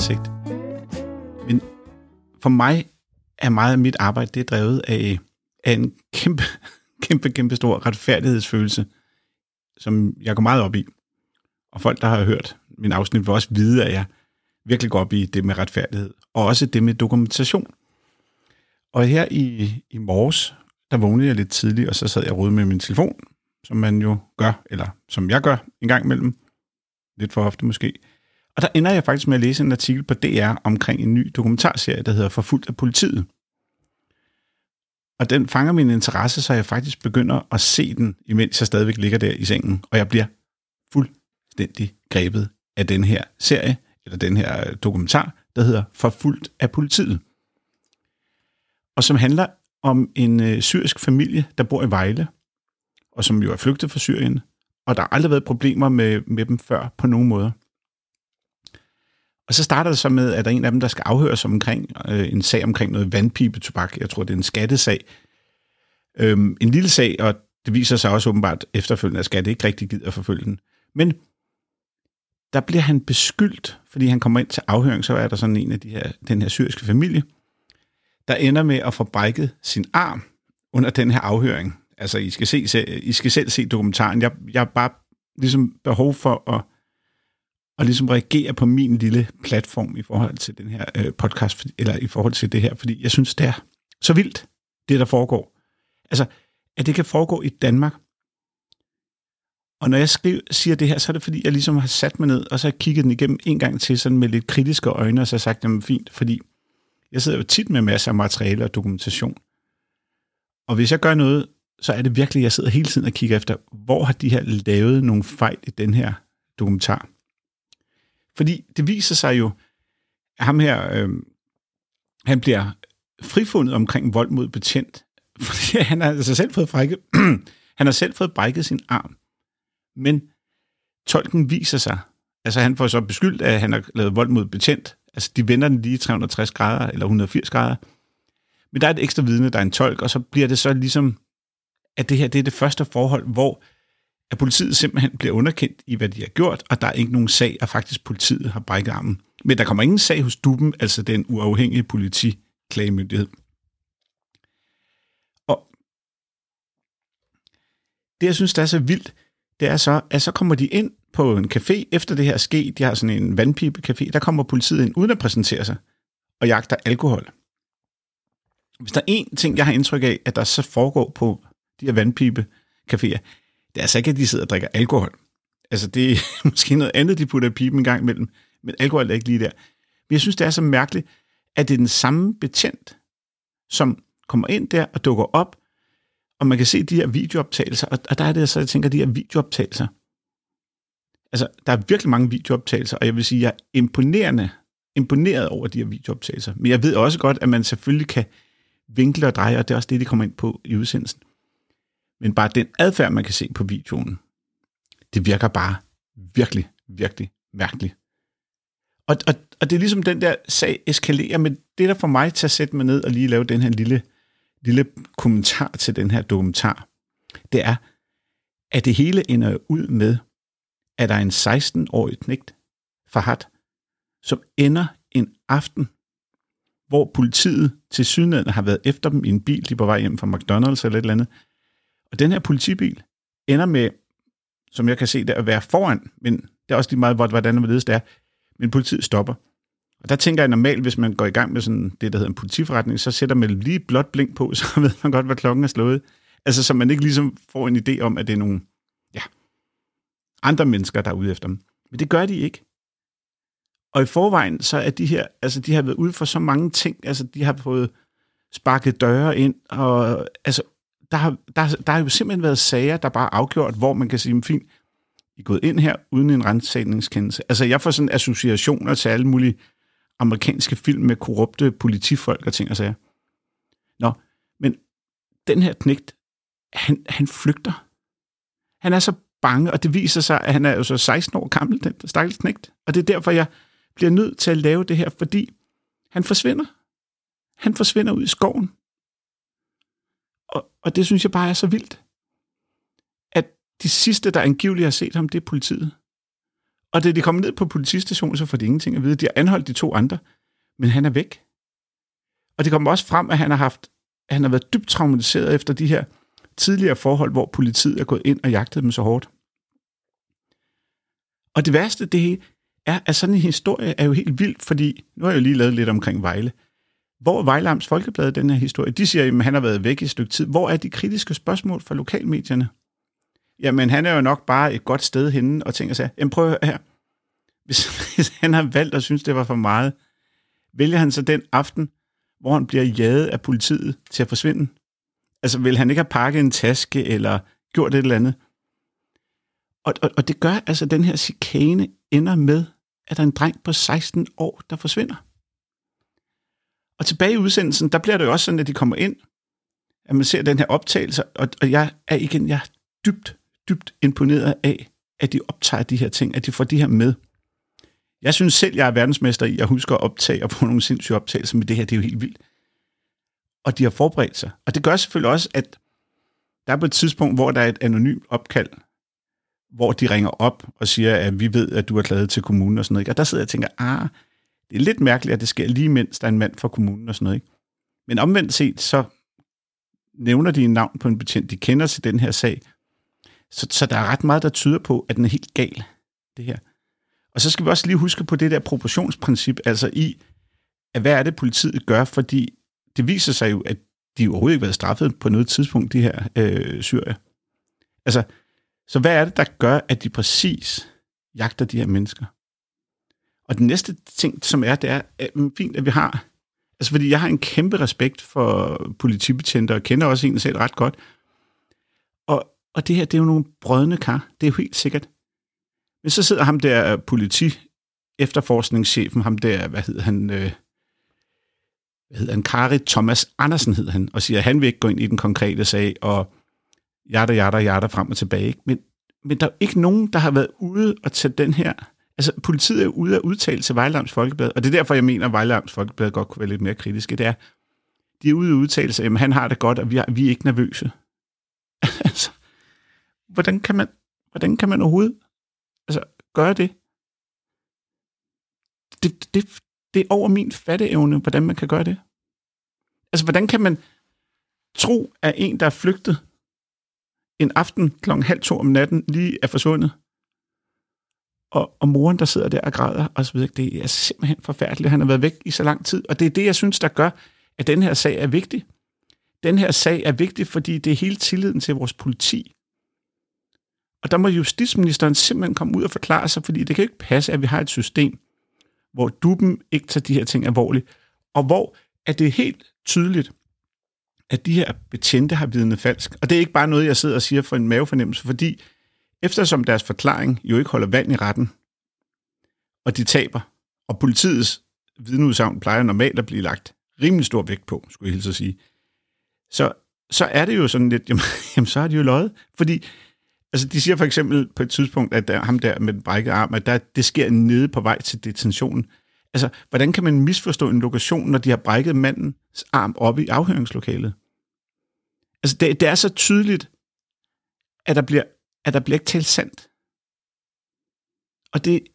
indsigt. Men for mig er meget af mit arbejde, det er drevet af, af en kæmpe, kæmpe, kæmpe stor retfærdighedsfølelse, som jeg går meget op i. Og folk, der har hørt min afsnit, vil også vide, at jeg virkelig går op i det med retfærdighed, og også det med dokumentation. Og her i, i morges, der vågnede jeg lidt tidligt, og så sad jeg og med min telefon, som man jo gør, eller som jeg gør en gang imellem, lidt for ofte måske. Og der ender jeg faktisk med at læse en artikel på DR omkring en ny dokumentarserie, der hedder Forfulgt af politiet. Og den fanger min interesse, så jeg faktisk begynder at se den, imens jeg stadigvæk ligger der i sengen, og jeg bliver fuldstændig grebet af den her serie, eller den her dokumentar, der hedder Forfulgt af politiet. Og som handler om en øh, syrisk familie, der bor i Vejle, og som jo er flygtet fra Syrien, og der har aldrig været problemer med, med dem før på nogen måder. Og så starter det så med, at der er en af dem, der skal afhøres omkring øh, en sag omkring noget vandpibetobak. Jeg tror, det er en skattesag. Øhm, en lille sag, og det viser sig også åbenbart efterfølgende, at skat ikke rigtig gider at forfølge den. Men der bliver han beskyldt, fordi han kommer ind til afhøring, så er der sådan en af de her, den her syriske familie, der ender med at få brækket sin arm under den her afhøring. Altså, I skal, se, se, I skal selv se dokumentaren. Jeg, jeg har bare ligesom behov for at, og ligesom reagere på min lille platform i forhold til den her øh, podcast, eller i forhold til det her, fordi jeg synes, det er så vildt, det der foregår. Altså, at det kan foregå i Danmark. Og når jeg skriver, siger det her, så er det fordi, jeg ligesom har sat mig ned, og så har jeg kigget den igennem en gang til, sådan med lidt kritiske øjne, og så har jeg sagt, jamen fint, fordi jeg sidder jo tit med masser af materiale og dokumentation. Og hvis jeg gør noget, så er det virkelig, jeg sidder hele tiden og kigger efter, hvor har de her lavet nogle fejl i den her dokumentar. Fordi det viser sig jo, at ham her, øh, han bliver frifundet omkring vold mod betjent, fordi han har altså selv fået brækket, han har selv fået brækket sin arm. Men tolken viser sig, altså han får så beskyldt, at han har lavet vold mod betjent, altså de vender den lige 360 grader eller 180 grader, men der er et ekstra vidne, der er en tolk, og så bliver det så ligesom at det her det er det første forhold, hvor at politiet simpelthen bliver underkendt i, hvad de har gjort, og der er ikke nogen sag, at faktisk politiet har brækket armen. Men der kommer ingen sag hos DUBEN, altså den uafhængige politiklagemyndighed. Og det, jeg synes, der er så vildt, det er så, at så kommer de ind på en café, efter det her er sket, de har sådan en vandpipe-café, der kommer politiet ind, uden at præsentere sig, og jagter alkohol. Hvis der er én ting, jeg har indtryk af, at der så foregår på de her vandpipe-caféer, det er altså ikke, at de sidder og drikker alkohol. Altså, det er måske noget andet, de putter i pipen en gang imellem, men alkohol er ikke lige der. Men jeg synes, det er så mærkeligt, at det er den samme betjent, som kommer ind der og dukker op, og man kan se de her videooptagelser, og der er det så, jeg tænker, de her videooptagelser. Altså, der er virkelig mange videooptagelser, og jeg vil sige, jeg er imponerende, imponeret over de her videooptagelser. Men jeg ved også godt, at man selvfølgelig kan vinkle og dreje, og det er også det, de kommer ind på i udsendelsen. Men bare den adfærd, man kan se på videoen, det virker bare virkelig, virkelig mærkeligt. Og, og, og det er ligesom den der sag eskalerer, men det der for mig til at sætte mig ned og lige lave den her lille, lille kommentar til den her dokumentar, det er, at det hele ender ud med, at der er en 16-årig knægt, Fahad, som ender en aften, hvor politiet til synligheden har været efter dem i en bil, de er på vej hjem fra McDonald's eller et eller andet, og den her politibil ender med, som jeg kan se det, at være foran, men det er også lige meget, hvordan det det er, men politiet stopper. Og der tænker jeg normalt, hvis man går i gang med sådan det, der hedder en politiforretning, så sætter man lige blot blink på, så ved man godt, hvad klokken er slået. Altså, så man ikke ligesom får en idé om, at det er nogle ja, andre mennesker, der er ude efter dem. Men det gør de ikke. Og i forvejen, så er de her, altså de har været ude for så mange ting, altså de har fået sparket døre ind, og altså der har, der, der har jo simpelthen været sager, der bare er afgjort, hvor man kan sige, fint, I er gået ind her uden en rensagningskendelse. Altså, jeg får sådan associationer til alle mulige amerikanske film med korrupte politifolk og ting og sager. Nå, men den her knægt, han, han flygter. Han er så bange, og det viser sig, at han er jo så 16 år gammel, den stakkels knægt. Og det er derfor, jeg bliver nødt til at lave det her, fordi han forsvinder. Han forsvinder ud i skoven. Og, og det synes jeg bare er så vildt. At de sidste, der angiveligt har set ham, det er politiet. Og da de kommer ned på politistationen, så får de ingenting at vide. De har anholdt de to andre, men han er væk. Og det kommer også frem, at han har haft, at han har været dybt traumatiseret efter de her tidligere forhold, hvor politiet er gået ind og jagtet dem så hårdt. Og det værste, det er, at sådan en historie er jo helt vild, fordi nu har jeg jo lige lavet lidt omkring Vejle. Hvor er Vejlams Folkeblad den her historie? De siger, at han har været væk i et stykke tid. Hvor er de kritiske spørgsmål fra lokalmedierne? Jamen, han er jo nok bare et godt sted henne og tænker sig, jamen prøv her. Hvis, hvis han har valgt og synes, det var for meget, vælger han så den aften, hvor han bliver jaget af politiet til at forsvinde? Altså, vil han ikke have pakket en taske eller gjort et eller andet? Og, og, og det gør altså, at den her chikane ender med, at der er en dreng på 16 år, der forsvinder. Og tilbage i udsendelsen, der bliver det jo også sådan, at de kommer ind, at man ser den her optagelse, og, og jeg er igen, jeg er dybt, dybt imponeret af, at de optager de her ting, at de får de her med. Jeg synes selv, jeg er verdensmester i at huske at optage og få nogle sindssyge optagelser, men det her, det er jo helt vildt. Og de har forberedt sig. Og det gør selvfølgelig også, at der er på et tidspunkt, hvor der er et anonymt opkald, hvor de ringer op og siger, at vi ved, at du er klaget til kommunen og sådan noget. Og der sidder jeg og tænker, ah, det er lidt mærkeligt, at det sker lige mens der er en mand fra kommunen og sådan noget. Ikke? Men omvendt set, så nævner de en navn på en betjent, de kender til den her sag. Så, så der er ret meget, der tyder på, at den er helt gal, det her. Og så skal vi også lige huske på det der proportionsprincip, altså i, at hvad er det, politiet gør, fordi det viser sig jo, at de overhovedet ikke har været straffet på noget tidspunkt, de her øh, syrier. Altså, så hvad er det, der gør, at de præcis jagter de her mennesker? Og den næste ting, som er, det er at, mm, fint, at vi har... Altså, fordi jeg har en kæmpe respekt for politibetjente, og kender også en selv ret godt. Og, og det her, det er jo nogle brødne kar. Det er jo helt sikkert. Men så sidder ham der øh, politi efterforskningschefen, ham der, hvad hedder han, øh, hvad hedder han, Kari Thomas Andersen hed han, og siger, at han vil ikke gå ind i den konkrete sag, og jatter, jatter, jatter frem og tilbage. Ikke? Men, men der er ikke nogen, der har været ude og tage den her... Altså, politiet er ude at udtale til Vejlams Folkeblad, og det er derfor, jeg mener, at Vejlams Folkeblad godt kunne være lidt mere kritiske. Det er, de er ude at udtale sig, at han har det godt, og vi er, vi er ikke nervøse. altså, hvordan kan man, hvordan kan man overhovedet altså, gøre det? Det, det, det er over min fatteevne, hvordan man kan gøre det. Altså, hvordan kan man tro, at en, der er flygtet en aften klokken halv to om natten lige er forsvundet, og, og moren, der sidder der og græder, og så videre, det er simpelthen forfærdeligt. Han har været væk i så lang tid, og det er det, jeg synes, der gør, at den her sag er vigtig. Den her sag er vigtig, fordi det er hele tilliden til vores politi. Og der må justitsministeren simpelthen komme ud og forklare sig, fordi det kan ikke passe, at vi har et system, hvor duben ikke tager de her ting alvorligt, og hvor at det er helt tydeligt, at de her betjente har vidnet falsk. Og det er ikke bare noget, jeg sidder og siger for en mavefornemmelse, fordi eftersom deres forklaring jo ikke holder vand i retten, og de taber, og politiets vidneudsagn plejer normalt at blive lagt rimelig stor vægt på, skulle jeg hilse at sige, så, så er det jo sådan lidt, jamen, jamen så har de jo løjet. Fordi altså, de siger for eksempel på et tidspunkt, at der, ham der med den brækkede arm, at der, det sker nede på vej til detentionen. Altså, hvordan kan man misforstå en lokation, når de har brækket mandens arm op i afhøringslokalet? Altså, det, det er så tydeligt, at der bliver, at der bliver ikke talt sandt. Og det,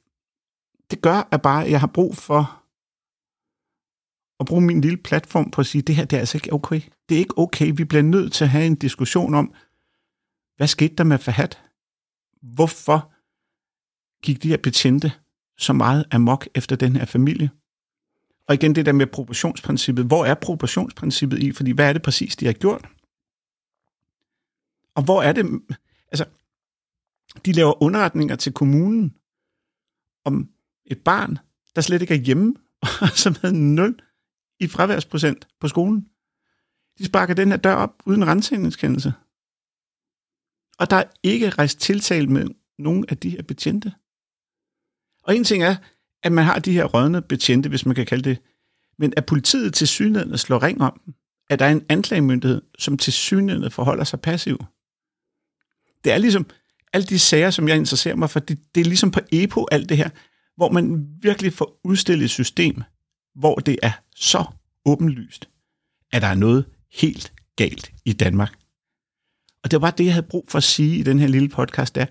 det gør at bare, jeg har brug for at bruge min lille platform på at sige, det her det er altså ikke okay. Det er ikke okay. Vi bliver nødt til at have en diskussion om, hvad skete der med Fahad? Hvorfor gik de her betjente så meget amok efter den her familie? Og igen det der med proportionsprincippet. Hvor er proportionsprincippet i? Fordi hvad er det præcis, de har gjort? Og hvor er det... Altså, de laver underretninger til kommunen om et barn, der slet ikke er hjemme, og som havde 0 i fraværsprocent på skolen. De sparker den her dør op uden rensningskendelse. Og der er ikke rejst tiltale med nogen af de her betjente. Og en ting er, at man har de her rødne betjente, hvis man kan kalde det, men at politiet til synligheden slår ring om dem, at der er en anklagemyndighed, som til synligheden forholder sig passiv. Det er ligesom alle de sager, som jeg interesserer mig for, det, det er ligesom på EPO alt det her, hvor man virkelig får udstillet et system, hvor det er så åbenlyst, at der er noget helt galt i Danmark. Og det var det, jeg havde brug for at sige i den her lille podcast, der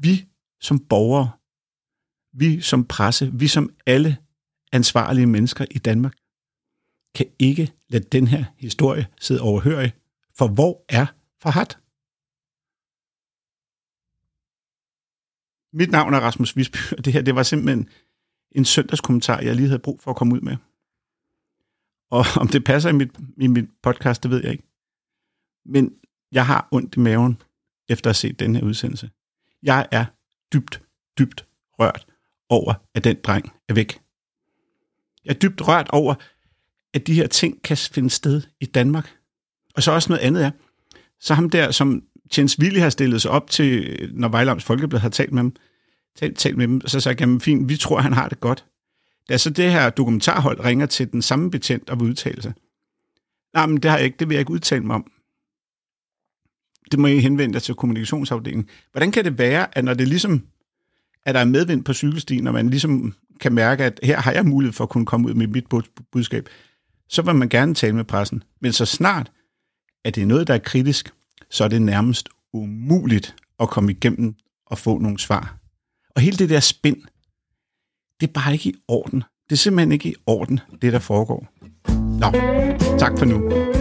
vi som borgere vi som presse, vi som alle ansvarlige mennesker i Danmark, kan ikke lade den her historie sidde overhørig, for hvor er Farhat? Mit navn er Rasmus Visby, og det her det var simpelthen en søndagskommentar, jeg lige havde brug for at komme ud med. Og om det passer i mit, i mit podcast, det ved jeg ikke. Men jeg har ondt i maven efter at have set den her udsendelse. Jeg er dybt, dybt rørt over, at den dreng er væk. Jeg er dybt rørt over, at de her ting kan finde sted i Danmark. Og så også noget andet er, så ham der, som Jens Willi har stillet sig op til, når Vejlams Folkeblad har talt med dem, talt, talt med dem, så sagde jamen fint, vi tror, han har det godt. Da så det her dokumentarhold ringer til den samme betjent og vil udtale sig. Nej, men det har jeg ikke, det vil jeg ikke udtale mig om. Det må I henvende jer til kommunikationsafdelingen. Hvordan kan det være, at når det ligesom, at der er medvind på cykelstien, og man ligesom kan mærke, at her har jeg mulighed for at kunne komme ud med mit budskab, så vil man gerne tale med pressen. Men så snart, at det er noget, der er kritisk, så er det nærmest umuligt at komme igennem og få nogle svar. Og hele det der spind, det er bare ikke i orden. Det er simpelthen ikke i orden, det der foregår. Nå, tak for nu.